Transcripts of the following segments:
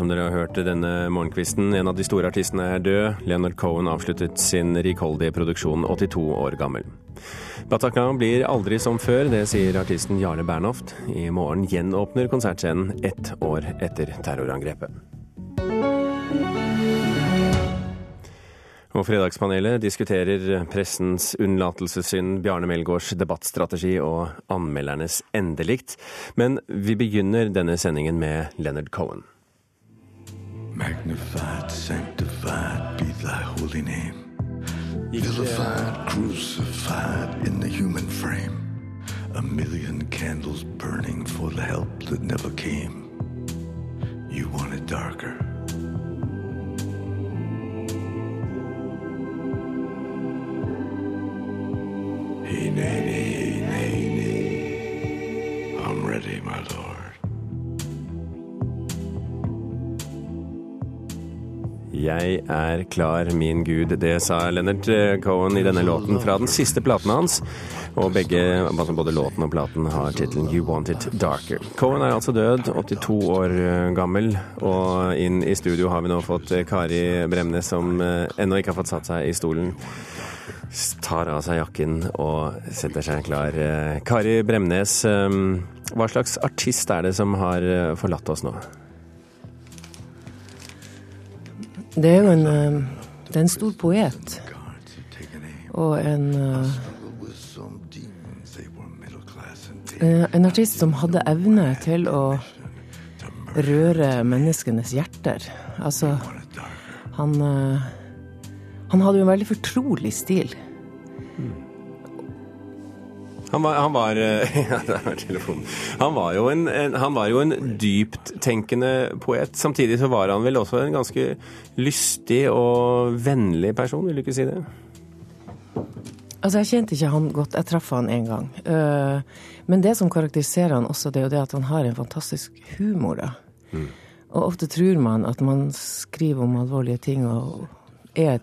som dere har hørt denne morgenkvisten. En av de store artistene er død. Leonard Cohen avsluttet sin rikholdige produksjon 82 år gammel. Bataclan blir aldri som før, det sier artisten Jarle Bernhoft. I morgen gjenåpner konsertscenen ett år etter terrorangrepet. Og Fredagspanelet diskuterer pressens unnlatelsessynd, Bjarne Melgaards debattstrategi og anmeldernes endelikt. Men vi begynner denne sendingen med Leonard Cohen. Magnified, sanctified be thy holy name. Vilified, crucified in the human frame. A million candles burning for the help that never came. You want it darker. Hey, nay, nay, nay, nay. I'm ready, my lord. Jeg er klar, min gud. Det sa Leonard Cohen i denne låten fra den siste platen hans. Og begge, altså både låten og platen har tittelen You Want It Darker. Cohen er altså død, 82 år gammel. Og inn i studio har vi nå fått Kari Bremnes, som ennå ikke har fått satt seg i stolen. Tar av seg jakken og setter seg klar. Kari Bremnes, hva slags artist er det som har forlatt oss nå? Det er jo en, det er en stor poet. Og en En artist som hadde evne til å røre menneskenes hjerter. Altså Han Han hadde jo en veldig fortrolig stil. Han var, han var, ja, han var jo en, en, han var jo en dypttenkende poet. Samtidig så var han vel også en ganske lystig og vennlig person, vil du ikke si det? Altså, jeg kjente ikke han godt. Jeg traff han én gang. Men det som karakteriserer han også, det er jo det at han har en fantastisk humor, da. Mm. Og ofte tror man at man skriver om alvorlige ting og er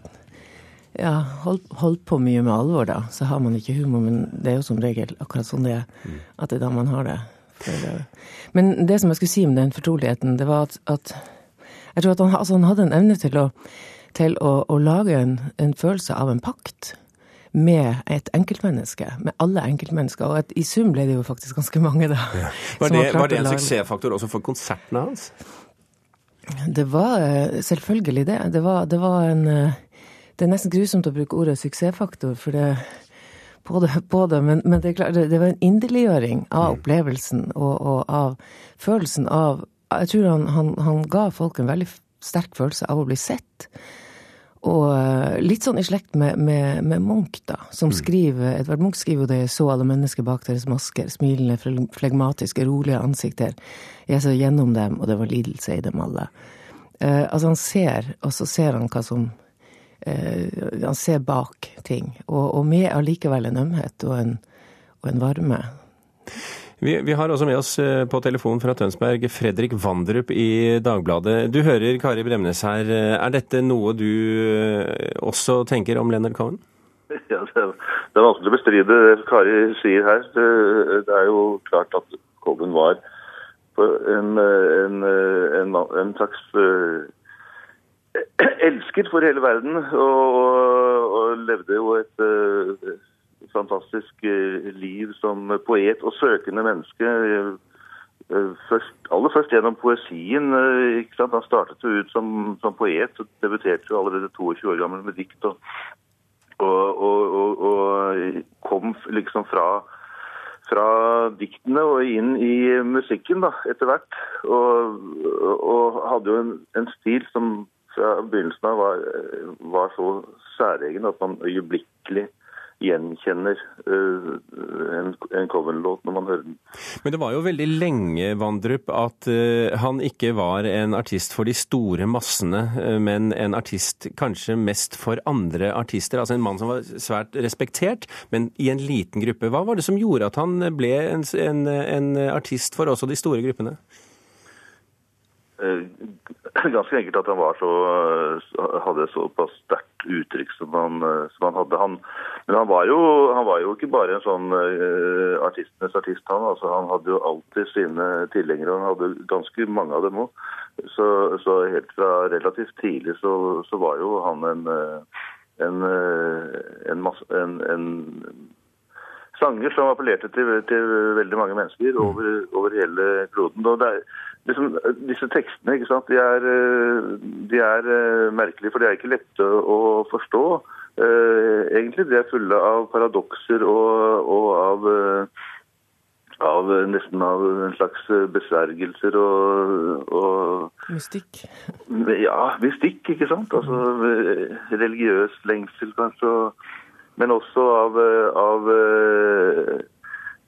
ja, holdt, holdt, på mye med alvor, da, så har man ikke humor. Men det er jo som regel akkurat sånn det er. At det er da man har det. Men det som jeg skulle si om den fortroligheten, det var at, at jeg tror at han, altså han, hadde en evne til å, til å, å lage en, en, følelse av en pakt med et enkeltmenneske. Med alle enkeltmennesker. Og et, i sum ble det jo faktisk ganske mange, da. Ja. Var, det, var det en suksessfaktor også for konsertene hans? Det var selvfølgelig det. Det var, det var en det er nesten grusomt å bruke ordet suksessfaktor, for det på det, på det men, men, det er klart, det, var en inderliggjøring av opplevelsen og, og, av følelsen av Jeg tror han, han, han, ga folk en veldig sterk følelse av å bli sett. Og litt sånn i slekt med, med, med Munch, da, som skriver Edvard Munch skriver jo det 'Så alle mennesker bak deres masker, smilende, flegmatiske, rolige ansikter'. Jeg så gjennom dem, og det var lidelse i dem alle. Uh, altså, han ser, og så ser han hva som han ser bak ting, og, og med allikevel en ømhet og en, og en varme. Vi, vi, har også med oss på telefon fra Tønsberg Fredrik Vandrup i Dagbladet. Du hører Kari Bremnes her. Er dette noe du også tenker om Leonard Cohen? Ja, det er, vanskelig å bestride det Kari sier her. Det, det er jo klart at Cohen var en, en, en, en slags elsker for hele verden, og, og levde jo et uh, fantastisk uh, liv som poet og søkende menneske. Uh, først, aller først gjennom poesien. Han startet jo ut som, som poet og debuterte jo allerede 22 år gammel med dikt. Og, og, og kom liksom fra fra diktene og inn i musikken da, etter hvert. Og, og hadde jo en, en stil som fra begynnelsen av var, var så særegen at man øyeblikkelig gjenkjenner uh, en, en Coven-låt når man hører den. Men det var jo veldig lenge, Vandrup, at uh, han ikke var en artist for de store massene, uh, men en artist kanskje mest for andre artister. Altså en mann som var svært respektert, men i en liten gruppe. Hva var det som gjorde at han ble en, en, en artist for også de store gruppene? ganske enkelt at han var så, hadde såpass sterkt uttrykk som han, som han hadde. Han, men han var, jo, han var, jo, ikke bare en sånn uh, artistenes artist, han. Altså, han hadde jo alltid sine tilhengere. Han hadde ganske mange av dem òg. Så, så, helt fra relativt tidlig så, så var jo han en, en, en, masse, en sanger som appellerte til, til, veldig mange mennesker over, over hele kloden. Og det er, liksom, disse tekstene ikke sant, de er, eh, de er, eh, merkelige, for de er ikke lette å forstå. Uh, egentlig. De er fulle av paradokser og, og av, av, nesten av en slags besvergelser og, og Mystikk? Ja, mystikk, ikke sant. Altså religiøs lengsel, kanskje. men også av, eh, av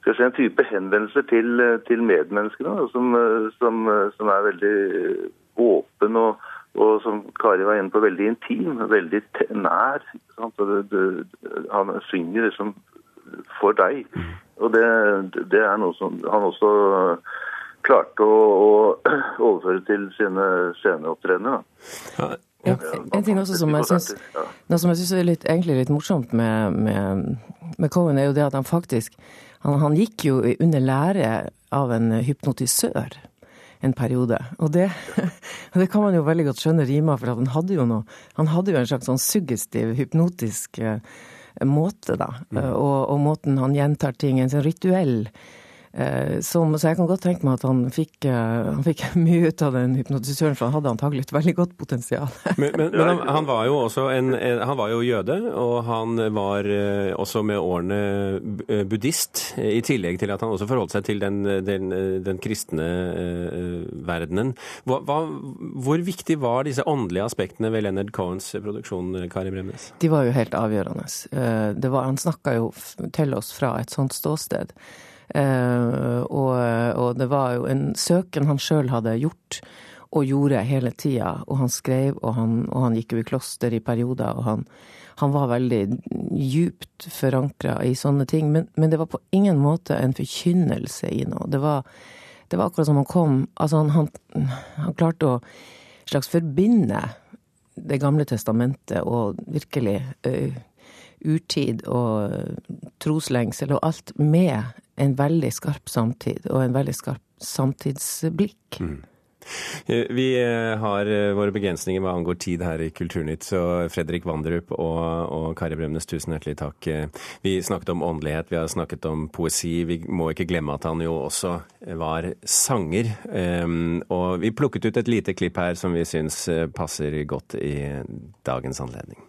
eh, si, en type henvendelser til, til medmenneskene som, som, som, er veldig åpen og, og, som Kari var inne på, veldig intim, veldig nær. Det, det, han synger liksom for deg. Og det, det, er noe som han også klarte å, å overføre til sine sceneopptredener. Ja, ja, en ting også som jeg syns, som jeg syns er litt, egentlig litt morsomt med, med, med, Cohen, er jo det at han faktisk han, han, gikk jo under lære av en hypnotisør en periode. Og det, det kan man jo veldig godt skjønne rima, for han hadde jo noe Han hadde jo en slags sånn suggestiv, hypnotisk eh, måte, da. Mm. Og, og, måten han gjentar ting, en sånn rituell som, så jeg kan godt tenke meg at han fikk, eh, han fikk, mye ut av den hypnotisøren, for han hadde antagelig et veldig godt potensial. men, men, men han, han, var jo også en, han var jo jøde, og han var eh, også med årene buddhist, i tillegg til at han også forholdt seg til den, den, den kristne verdenen. Hva, hva, hvor viktig var disse åndelige aspektene ved Leonard Cohens produksjon, Kari Bremnes? De var jo helt avgjørende. Var, han snakka jo til oss fra et sånt ståsted. Eh, og, og, det var jo en søken han sjøl hadde gjort og gjorde hele tida. Og han skrev, og han, og han gikk jo i kloster i perioder, og han, han var veldig djupt forankra i sånne ting. Men, men, det var på ingen måte en forkynnelse i noe. Det var, det var akkurat som han kom Altså, han, han, klarte å slags forbinde Det gamle testamentet og virkelig uh, urtid og troslengsel og alt med en veldig skarp samtid og en veldig skarp samtidsblikk. Mm. Eh, vi eh, har eh, våre begrensninger hva angår tid her i Kulturnytt, så Fredrik Vandrup og, og Kari Bremnes, tusen hjertelig takk. Vi snakket om åndelighet, vi har snakket om poesi. Vi må ikke glemme at han jo også var sanger. Og vi plukket ut et lite klipp her som vi syns passer godt i dagens anledning.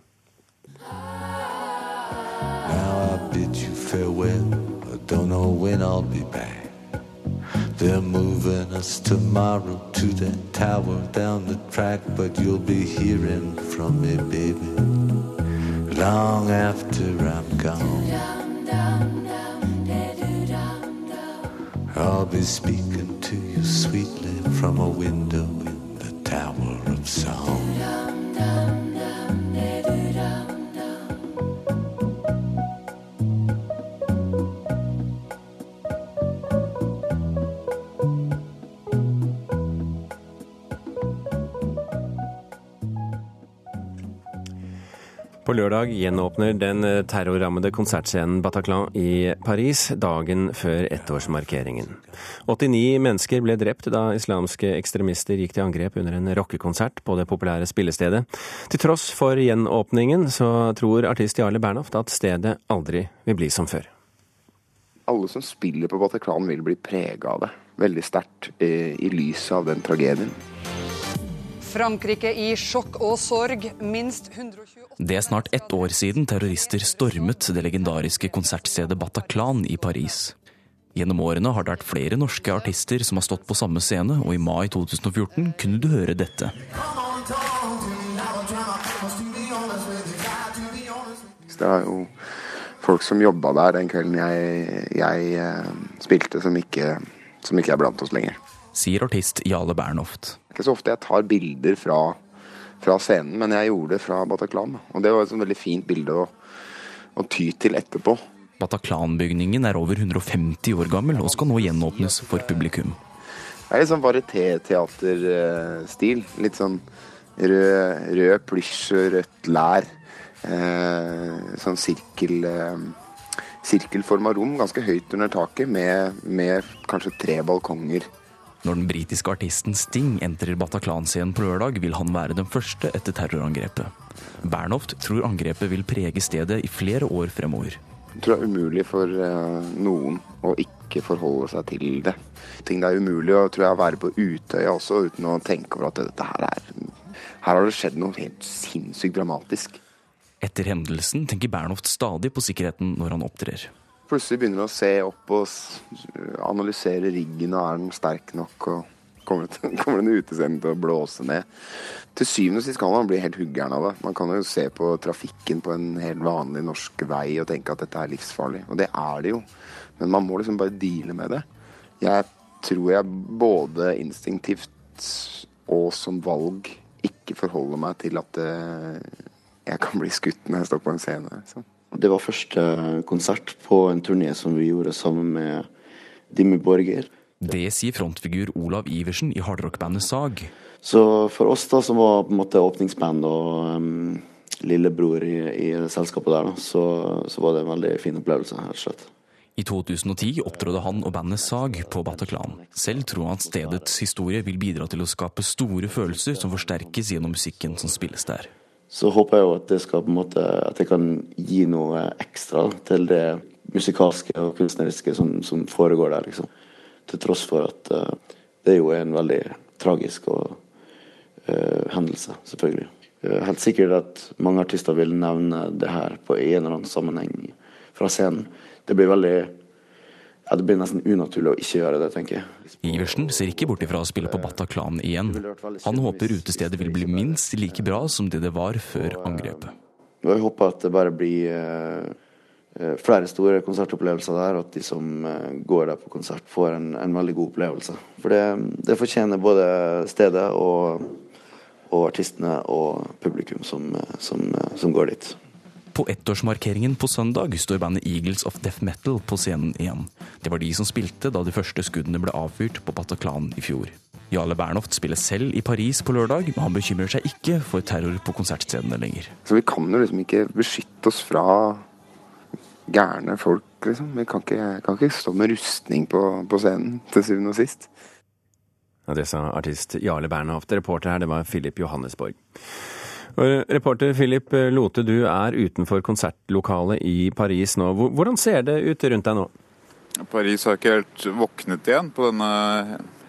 Now I bid you farewell. Don't know when I'll be back. They're moving us tomorrow to that tower down the track, but you'll be hearing from me, baby, long after I'm gone. I'll be speaking to you sweetly from a window in the Tower of Song. På lørdag gjenåpner den eh, terrorrammede konsertscenen Bataclan i Paris dagen før ettårsmarkeringen. 89 mennesker ble drept da islamske ekstremister gikk til angrep under en rockekonsert på det populære spillestedet. Til tross for gjenåpningen så tror artist Jarle Bernhoft at stedet aldri vil bli som før. Alle som spiller på Bataclan vil bli prega av det veldig sterkt eh, i lyset av den tragedien. Frankrike i sjokk og sorg. Minst 128 Det er snart ett år siden terrorister stormet det legendariske konsertstedet Bataclan i Paris. Gjennom årene har det vært flere norske artister som har stått på samme scene, og i mai 2014 kunne du høre dette. Det var jo folk som jobba der den kvelden jeg, jeg eh, spilte, som ikke, som ikke er blant oss lenger. Sier artist Jale Bernhoft ikke så ofte jeg tar bilder fra, fra, scenen, men jeg gjorde det fra Bataclan. Og det var et veldig fint bilde å, å ty til etterpå. Bataclan-bygningen er over 150 år gammel og skal nå gjenåpnes for publikum. Det er litt sånn varietéteaterstil. Litt sånn rød, rød plysj rødt lær. Eh, sånn sirkel eh, sirkelforma rom, ganske høyt under taket, med, med kanskje tre balkonger. Når den britiske artisten Sting entrer Bataclan-scenen på lørdag, vil han være den første etter terrorangrepet. Bernhoft tror angrepet vil prege stedet i flere år fremover. Jeg tror det er umulig for uh, noen å ikke forholde seg til det. Ting det er umulig å tror jeg, være på Utøya også, uten å tenke over at dette her er Her har det skjedd noe helt sinnssykt dramatisk. Etter hendelsen tenker Bernhoft stadig på sikkerheten når han opptrer. Plutselig begynner å se opp og analysere riggen, og er den sterk nok? og Kommer, den utescenen til å blåse ned? Til syvende og sist kan man bli helt huggeren av det. Man kan jo se på trafikken på en helt vanlig norsk vei og tenke at dette er livsfarlig. Og det er det jo. Men man må liksom bare deale med det. Jeg tror jeg både instinktivt og som valg ikke forholder meg til at eh, jeg kan bli skutt når jeg står på en scene. Liksom. Det var første konsert på en turné som vi gjorde sammen med Dimmy Borger. Det sier frontfigur Olav Iversen i hardrockbandet Sag. Så for oss da som var på en måte åpningsband og um, lillebror i, i selskapet der, da, så, så, var det en veldig fin opplevelse, rett og slett. I 2010 opptrådte han og bandet Sag på Bataclan. Selv tror han stedets historie vil bidra til å skape store følelser som forsterkes gjennom musikken som spilles der. Så håper jeg jo at det skal måte, at jeg kan gi noe ekstra til det musikalske og kunstneriske som, som foregår der. liksom. Til tross for at uh, det jo er en veldig tragisk og, uh, hendelse, selvfølgelig. Uh, helt sikkert at mange artister vil nevne det her på en eller annen sammenheng fra scenen. Det blir veldig ja, Det blir nesten unaturlig å ikke gjøre det, tenker jeg. Iversen ser ikke bort ifra å spille på Bataclan igjen. Han håper utestedet vil bli minst like bra som det det var før angrepet. Jeg håper at det bare blir Eh, flere store konsertopplevelser der, og at de som eh, går der på konsert, får en, en veldig god opplevelse. For det, det fortjener både stedet og, og, artistene og publikum som, som, som går dit. På ettårsmarkeringen på søndag står bandet Eagles of Death Metal på scenen igjen. Det var de som spilte da de første skuddene ble avfyrt på Bataclan i fjor. Jarle Bernhoft spiller selv i Paris på lørdag, men han bekymrer seg ikke for terror på konsertscenene lenger. Så Vi kan jo liksom ikke beskytte oss fra gærne folk, liksom. Vi kan ikke, kan ikke stå med rustning på, på scenen, til syvende og sist. Ja, det sa artist Jarle Bernhoft. Reporter her, det var Philip Johannesborg. Og reporter Philip Lote, du er utenfor konsertlokalet i Paris nå. Hvordan ser det ut rundt deg nå? Paris har ikke helt våknet igjen på denne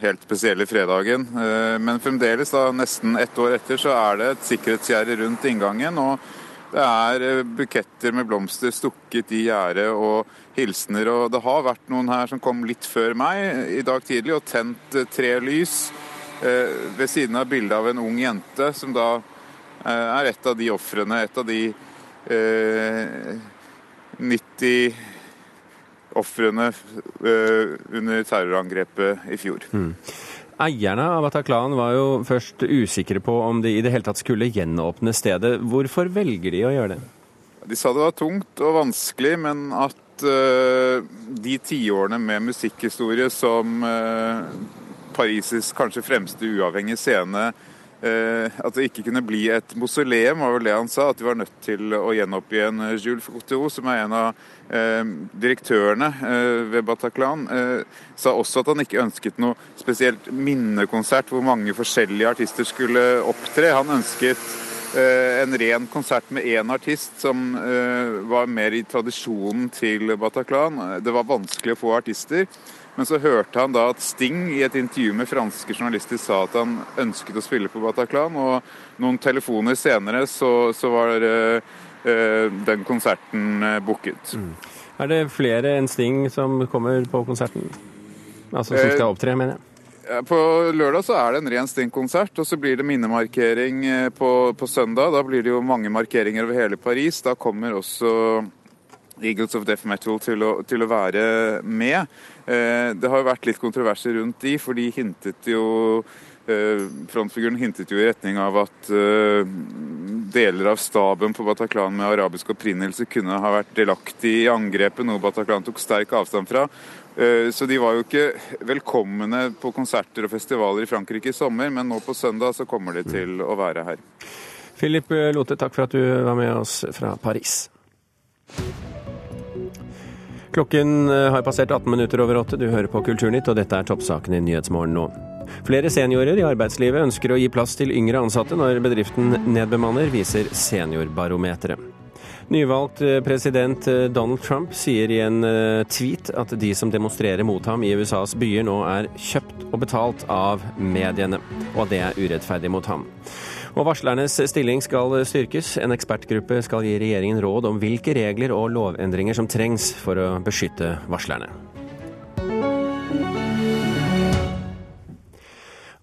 helt spesielle fredagen. Eh, men fremdeles, da, nesten ett år etter, så er det et sikkerhetsgjerde rundt inngangen. og det er eh, buketter med blomster stukket i gjerdet og hilsener. Og det har vært noen her som kom litt før meg i dag tidlig og tent eh, tre lys eh, ved siden av bildet av en ung jente, som da er et av de ofrene, et av de eh, 90 ofrene eh, under terrorangrepet i fjor. Mm. Eierne av Bataclan var jo først usikre på om de i det hele tatt skulle gjenåpne stedet. Hvorfor velger de å gjøre det? De sa det var tungt og vanskelig, men at eh, de tiårene med musikkhistorie som uh, Paris' kanskje fremste uavhengige scene Eh, at det ikke kunne bli et mausoleum, var vel det han sa. At de var nødt til å gjenoppgi en eh, Jules Foucault, som er en av eh, direktørene eh, ved Bataclan. Eh, sa også at han ikke ønsket noe spesielt minnekonsert hvor mange forskjellige artister skulle opptre. Han ønsket eh, en ren konsert med én artist, som var mer i tradisjonen til Bataclan. Det var vanskelig å få artister. Men så hørte han da at Sting i et intervju med franske journalister sa at han ønsket å spille på Bataclan, og noen telefoner senere så, så var uh, den konserten uh, booket. Mm. Er det flere enn Sting som kommer på konserten? Altså som skal opptre, mener jeg? På lørdag så er det en ren Sting-konsert, og så blir det minnemarkering på, på, søndag. Da blir det jo mange markeringer over hele Paris. Da kommer også Eagles of Death Metal til å, til å være med. Eh, det har jo vært litt kontroverser rundt de, for de hintet jo eh, Frontfiguren hintet jo i retning av at eh, deler av staben på Bataclan med arabisk opprinnelse kunne ha vært delaktig i angrepet, noe Bataclan tok sterk avstand fra. Så de var jo ikke velkomne på konserter og festivaler i Frankrike i sommer, men nå på søndag så kommer de til å være her. Philip Lote, takk for at du var med oss fra Paris. Klokken eh, har passert 18 minutter over åtte. Du hører på Kulturnytt, og dette er toppsakene i Nyhetsmorgen nå. Flere seniorer i arbeidslivet ønsker å gi plass til yngre ansatte når bedriften nedbemanner, viser Seniorbarometeret. Nyvalgt eh, president eh, Donald Trump sier i en tweet at de som demonstrerer mot ham i USAs byer nå er kjøpt og betalt av mediene, og at det er urettferdig mot ham. Og varslernes stilling skal styrkes. En ekspertgruppe skal gi regjeringen råd om hvilke regler og lovendringer som trengs for å beskytte varslerne.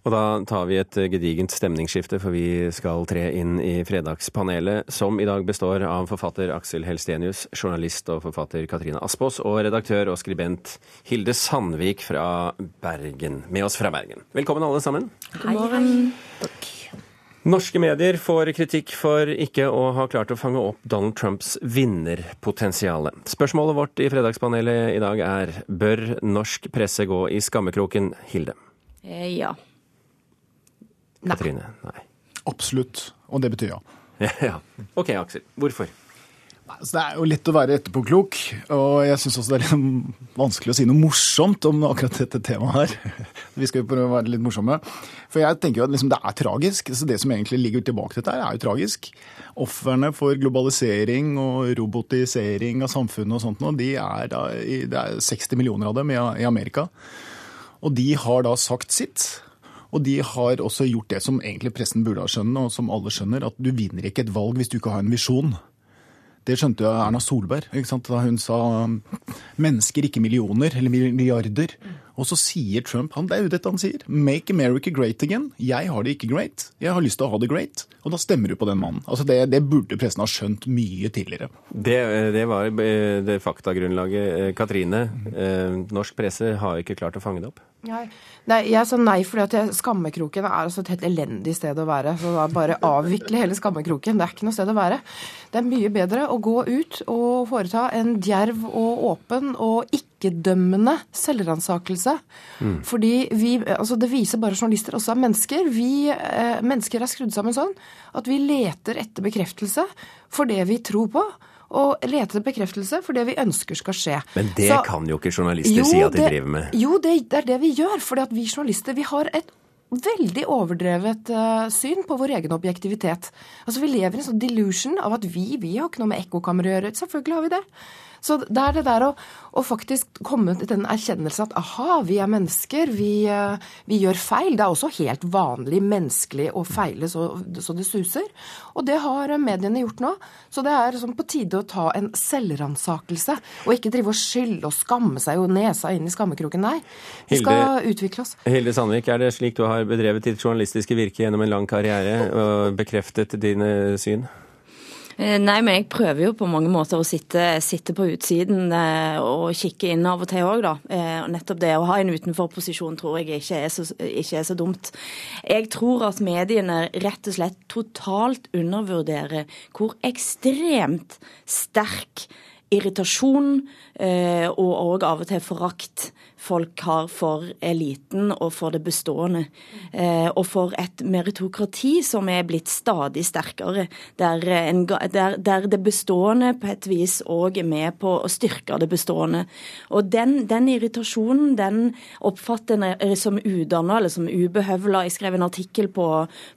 Og da tar vi et gedigent stemningsskifte, for vi skal tre inn i Fredagspanelet, som i dag består av forfatter Aksel Helstenius, journalist og forfatter Katrine Aspås og redaktør og skribent Hilde Sandvik fra Bergen. Med oss fra Bergen. Velkommen alle sammen. God morgen. Takk. Norske medier får kritikk for ikke å ha klart å fange opp Donald Trumps vinnerpotensial. Spørsmålet vårt i Fredagspanelet i dag er bør norsk presse gå i skammekroken, Hilde? Eh, ja. Nei. Katrine? Nei. Absolutt. Og det betyr ja. ja. OK, Aksel. Hvorfor? Altså, det er jo lett å være etterpåklok, og jeg syns også det er vanskelig å si noe morsomt om akkurat dette temaet her. Vi skal jo prøve å være litt morsomme. For jeg tenker jo at liksom det er tragisk. Så det som egentlig ligger tilbake til dette, er jo tragisk. Ofrene for globalisering og robotisering av samfunnet og sånt nå, de er da, det er 60 millioner av dem i Amerika. Og de har da sagt sitt. Og de har også gjort det som egentlig pressen burde ha skjønt, og som alle skjønner, at du vinner ikke et valg hvis du ikke har en visjon. Det skjønte jo Erna Solberg da hun sa mennesker, ikke millioner eller milliarder. Og så sier Trump han, det er jo dette han sier. Make America great again. Jeg har det ikke great. Jeg har lyst til å ha det great. Og da stemmer du på den mannen. Altså det, det burde pressen ha skjønt mye tidligere. Det, det var eh, det faktagrunnlaget. Eh, Katrine, eh, norsk presse har ikke klart å fange det opp? Nei, nei jeg sa nei fordi at skammekroken er altså et helt elendig sted å være. Så da bare avvikle hele skammekroken. Det er ikke noe sted å være. Det er mye bedre å gå ut og foreta en djerv og åpen og ikke-dømmende selvransakelse. Mm. Fordi vi, altså det viser bare journalister også er mennesker. Vi eh, mennesker er skrudd sammen sånn at vi leter etter bekreftelse for det vi tror på og lete bekreftelse for det vi ønsker skal skje. Men det Så, kan jo ikke journalister jo, si at de det, driver med? Jo, det, det, er det vi gjør. For vi journalister vi har et veldig overdrevet uh, syn på vår egen objektivitet. Altså Vi lever i en sånn delusion av at vi, vi har ikke noe med ekkokammer å gjøre. Selvfølgelig har vi det. Så det er det der å, å faktisk komme til den erkjennelse at aha, vi er mennesker, vi, eh, vi, gjør feil. Det er også helt vanlig menneskelig å feile så, så, det suser. Og det har mediene gjort nå. Så det er sånn på tide å ta en selvransakelse. Og ikke drive og skylde og skamme seg og nesa inn i skammekroken. Nei, vi skal Hilde, utvikle oss. Hilde Sandvik, er det slik du har bedrevet ditt journalistiske virke gjennom en lang karriere og bekreftet dine syn? Eh, nei, men jeg prøver jo på mange måter å sitte, sitte på utsiden eh, og kikke inn av og til òg, da. Eh, nettopp det å ha en utenforposisjon tror jeg ikke er, så, ikke er så dumt. Jeg tror at mediene rett og slett totalt undervurderer hvor ekstremt sterk irritasjon og òg av og til forakt folk har for eliten og for det bestående. Eh, og for et meritokrati som er blitt stadig sterkere, der, en, der, der det bestående på et vis òg er med på å styrke det bestående. Og den, den irritasjonen, den oppfatter en som udanna eller som ubehøvla. Jeg skrev en artikkel på,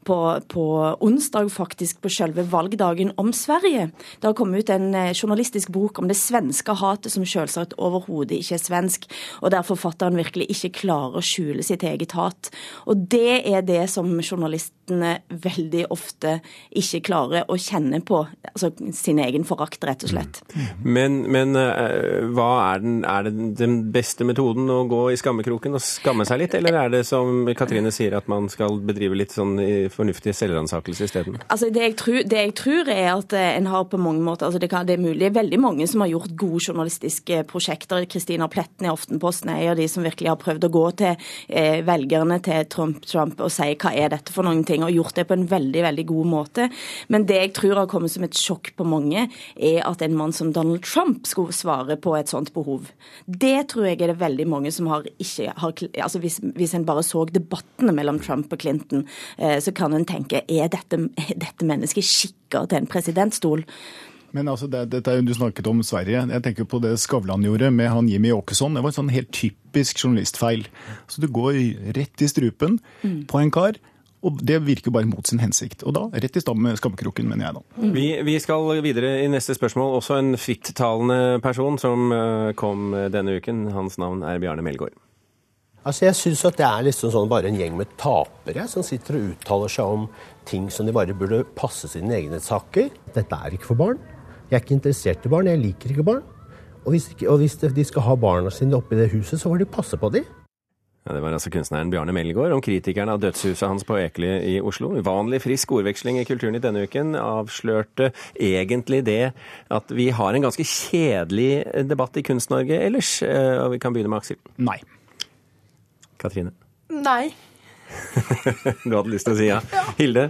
på, på onsdag, faktisk, på selve valgdagen om Sverige. Det har kommet ut en eh, journalistisk bok om det svenske hatet, som selvsagt overhodet ikke er svensk. og derfor forfatteren virkelig ikke klarer å skjule sitt eget hat. Og det er det som journalistene veldig ofte ikke klarer å kjenne på. Altså sin egen forakt, rett og slett. Men, men uh, hva er, den, er det den beste metoden å gå i skammekroken og skamme seg litt, eller er det som Katrine sier, at man skal bedrive litt sånn fornuftig selvransakelse isteden? Altså det jeg, tror, det jeg tror er at eh, en har på mange måter altså det, kan, det er mulig, veldig mange som har gjort gode journalistiske prosjekter. Kristina Pletten i Aftenposten er av de som virkelig har prøvd å gå til eh, velgerne til Trump, Trump og si hva er dette for noen ting, og gjort det på en veldig veldig god måte. Men det jeg tror har kommet som et sjokk på mange, er at en mann som Donald Trump skulle svare på et sånt behov. Det tror jeg er det veldig mange som har ikke har, altså Hvis, hvis en bare så debattene mellom Trump og Clinton, eh, så kan en tenke er dette, dette mennesket skikka til en presidentstol? Men altså, det, dette er jo, Du snakket om Sverige. Jeg tenker på det Skavlan gjorde med han Jimmy Åkesson. Det var en sånn helt typisk journalistfeil. Så Du går rett i strupen mm. på en kar. Og Det virker bare mot sin hensikt. Og da rett i skammekroken, mener jeg da. Mm. Vi, vi, skal videre i neste spørsmål. Også en frittalende person som eh, kom denne uken. Hans navn er Bjarne Melgaard. Altså Jeg syns at det er liksom sånn bare en gjeng med tapere som sitter og uttaler seg om ting som de bare burde passe sine egne saker. Dette er ikke for barn. Jeg er ikke interessert i barn, jeg liker ikke barn. Og hvis, ikke, og hvis de skal ha barna sine oppi det huset, så får de passe på dem. Ja, det var altså kunstneren Bjarne Melgaard om kritikerne av dødshuset hans på Ekely i Oslo. Uvanlig frisk ordveksling i Kulturen i denne uken avslørte egentlig det at vi har en ganske kjedelig debatt i Kunst-Norge ellers. Eh, og vi kan begynne med Aksel. Nei. Katrine? Nei. du hadde lyst til å si ja. Hilde?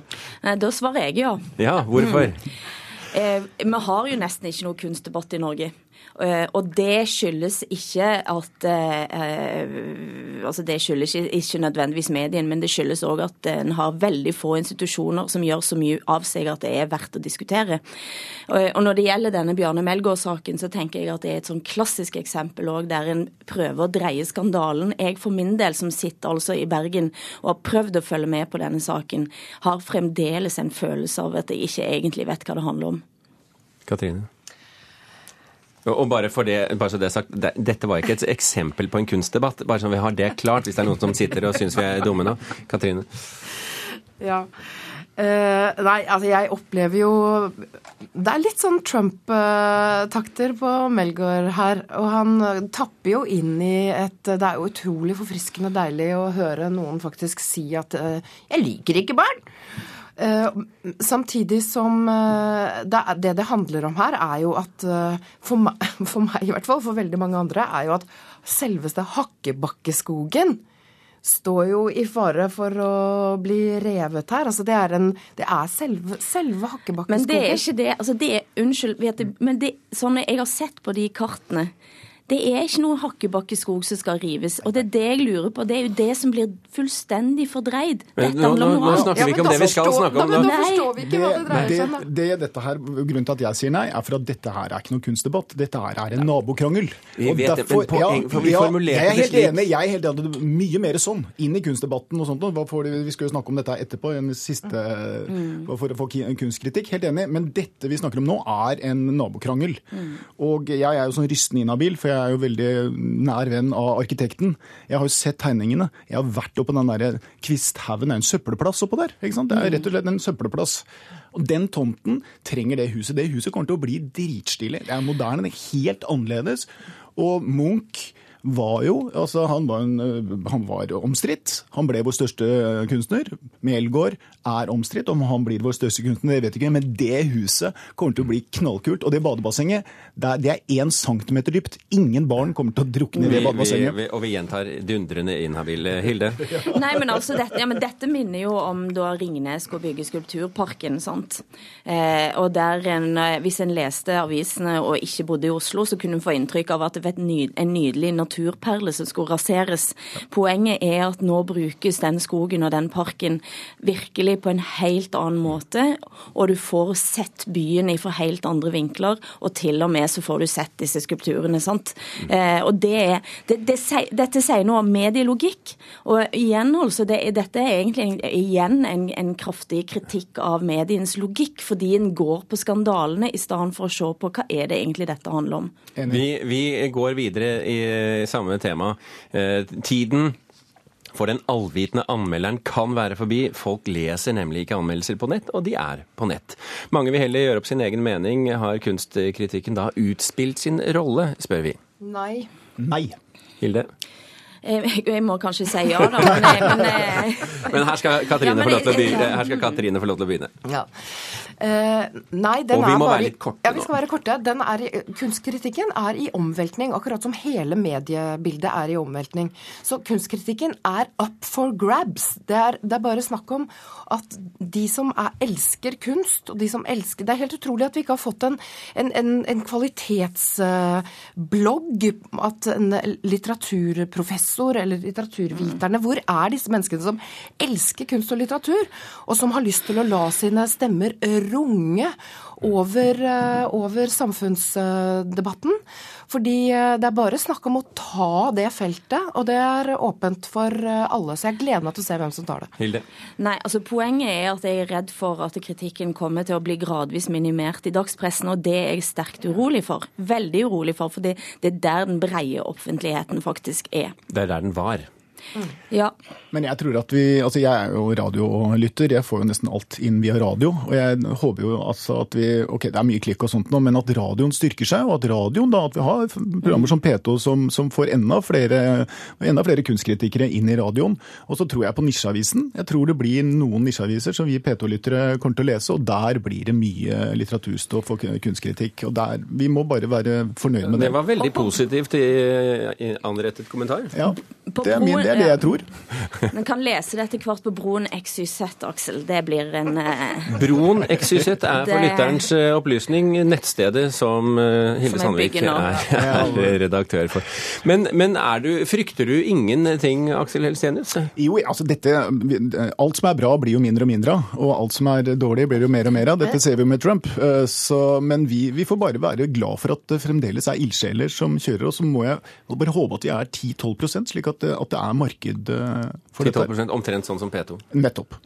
Da svarer jeg ja. Ja, hvorfor? Mm. Eh, vi har jo nesten ikke noe kunstdebatt i Norge. Eh, og det skyldes ikke at eh, Altså det skyldes ikke nødvendigvis medien, men det skyldes òg at en har veldig få institusjoner som gjør så mye av seg at det er verdt å diskutere. Og når det gjelder denne Bjarne Melgaard-saken, så tenker jeg at det er et sånn klassisk eksempel òg der en prøver å dreie skandalen. Jeg for min del, som sitter altså i Bergen og har prøvd å følge med på denne saken, har fremdeles en følelse av at jeg ikke egentlig vet hva det handler om. Katrine? Og bare for det, bare så det sagt, Dette var ikke et eksempel på en kunstdebatt. Bare så vi har det klart, hvis det er noen som sitter og syns vi er dumme nå. Katrine? Ja. Uh, nei, altså jeg opplever jo Det er litt sånn Trump-takter på Melgaard her. Og han tapper jo inn i et Det er jo utrolig forfriskende deilig å høre noen faktisk si at uh, 'jeg liker ikke barn'. Eh, samtidig som eh, det, det handler om her, er jo at eh, for meg, for meg, i hvert fall, for veldig mange andre, er jo at selveste Hakkebakkeskogen står jo i fare for å bli revet her. Altså det er, en, det er selve, selve Hakkebakkeskogen. Men det er ikke det. Altså det er, unnskyld, vet du, men det, sånne, jeg har sett på de kartene det er ikke noe hakkebakkeskog som skal rives. Og det er det jeg lurer på. Det er jo det som blir fullstendig fordreid. Men, nå, nå, nå, snakker vi ikke om det vi skal snakke om. Da, da forstår vi ikke hva det dreier seg om. Det, dette her, Grunnen til at jeg sier nei, er for at dette her er ikke noen kunstdebatt. Dette her er en nabokrangel. Vi vet derfor, det, men poeng, for vi formulerte det slik. Enig, jeg er helt enig. Mye mer sånn. Inn i kunstdebatten og sånt. Vi skal jo snakke om dette etterpå, en siste, mm. for å få kunstkritikk. Helt enig. Men dette vi snakker om nå, er en nabokrangel. Mm. Og jeg er jo sånn rystende inhabil, for jeg er jo veldig nær venn av arkitekten. Jeg har jo sett tegningene. Jeg har vært oppå den der Kvisthaugen. Det er en søppelplass oppå der. ikke sant? Det er rett og slett en søppelplass. Og Den tomten trenger det huset. Det huset kommer til å bli dritstilig. Det er moderne, det er helt annerledes. Og Munch var jo altså Han var, en, han var omstridt. Han ble vår største kunstner. Melgaard er omstridt. Om han blir vår største kunstner, det vet jeg ikke. Men det huset kommer til å bli knallkult. Og det badebassenget, det er én centimeter dypt. Ingen barn kommer til å drukne i det badebassenget. Vi, vi, og vi gjentar dundrende inhabile. Hilde? Nei, men altså, dette, ja, men dette minner jo om da Ringnes skulle bygge Skulpturparken. sant? Eh, og der en, Hvis en leste avisene og ikke bodde i Oslo, så kunne en få inntrykk av at det var en nydelig natur naturperle som skulle raseres. Poenget er at nå brukes den skogen og den parken virkelig på en helt annen måte, og du får sett byen fra helt andre vinkler, og til og med så får du sett disse skulpturene. sant? Eh, og det, det, det, Dette sier noe om medielogikk. Og igjen, altså, det, dette er egentlig igjen en, en kraftig kritikk av medienes logikk, fordi en går på skandalene i stedet for å se på hva er det egentlig dette handler om. Vi, vi går videre i samme tema. Eh, tiden for den allvitende anmelderen kan være forbi. Folk leser nemlig ikke anmeldelser på nett, og de er på nett. Mange vil heller gjøre opp sin egen mening. Har kunstkritikken da utspilt sin rolle, spør vi. Nei. Nei. Hilde? Jeg, jeg må kanskje si ja, da. Men, men, men her skal Katrine, Ja, men få, lov til å begynne. her skal Katrine få lov til å begynne. Ja. Uh, nei, den Og vi er må bare være litt korte Ja, vi nå. skal være korte. Den er i, kunstkritikken er i omveltning, akkurat som hele mediebildet er i omveltning. Så kunstkritikken er up for grabs. Det er, det er bare snakk om at de som er, elsker kunst, og de som elsker Det er helt utrolig at vi ikke har fått en, en, en, en kvalitetsblogg. At en litteraturprofessor eller litteraturviterne Hvor er disse menneskene som elsker kunst og litteratur, og som har lyst til å la sine stemmer runge over, eh, over samfunnsdebatten? Fordi eh, det er bare snakk om å ta det feltet, og det er åpent for eh, alle. Så jeg gleder meg til å se hvem som tar det. Hilde? Nei, altså Poenget er at jeg er redd for at kritikken kommer til å bli gradvis minimert i dagspressen, og det er jeg sterkt urolig for. Veldig urolig for, for det, det er der den breie offentligheten faktisk er. Det er der den var. Ja. Men jeg tror at vi Altså, jeg er jo radiolytter. Jeg får jo nesten alt inn via radio. Og jeg håper jo altså at vi Ok, det er mye klikk og sånt nå, men at radioen styrker seg, og at radioen da, at vi har programmer som P2 som, som får enda flere, enda flere kunstkritikere inn i radioen. Og så tror jeg på nisjeavisen. Jeg tror det blir noen nisjeaviser som vi P2-lyttere kommer til å lese, og der blir det mye litteraturstoff og kunstkritikk. Og der, vi må bare være fornøyd med det. Det var veldig positivt i, i anrettet kommentar. Ja, det er, min, det er det jeg tror. Men kan lese det etter hvert på Broen XYZ, Aksel. Det blir en uh... Broen XYZ er for Det- lytterens eh, opplysning nettstedet som eh, Hilde Som Sandvik er, er redaktør for. Men, men er du, frykter du ingenting, Aksel Helstenius? Jo, altså dette, Alt som er bra, blir jo mindre og mindre av. Og alt som er dårlig, blir jo mer og mer av. Dette ser vi jo med Trump. Så, men vi, vi får bare være glad for at det fremdeles er ildsjeler som kjører. Og så må jeg bare håpe at vi er 10-12% slik at det, at det er marked eh, for dette. 10-12 omtrent sånn som P2. Nettopp.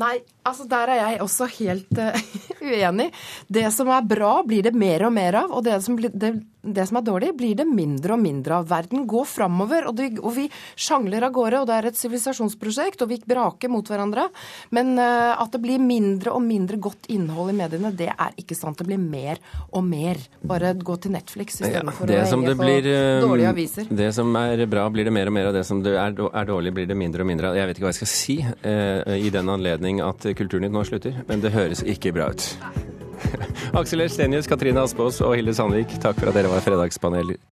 Nei, altså der er jeg også helt uh, uenig. Det som er bra, blir det mer og mer av. Og det som, blir, det, det som er dårlig, blir det mindre og mindre av. Verden går framover, og, og vi sjangler av gårde. Og det er et sivilisasjonsprosjekt, og vi braker mot hverandre. Men uh, at det blir mindre og mindre godt innhold i mediene, det er ikke sant. Det blir mer og mer. Bare gå til Netflix Ja, istedenfor det å henge blir, på eh, dårlige aviser. Det som er bra, blir det mer og mer av. Det som det er, er dårlig, blir det mindre og mindre av. Jeg vet ikke hva jeg skal si uh, i den anledning at Kulturnytt nå slutter, men det høres ikke bra ut. Aksel Erstenius, Katrine Aspaas og Hilde Sandvik, takk for at dere var fredagspanel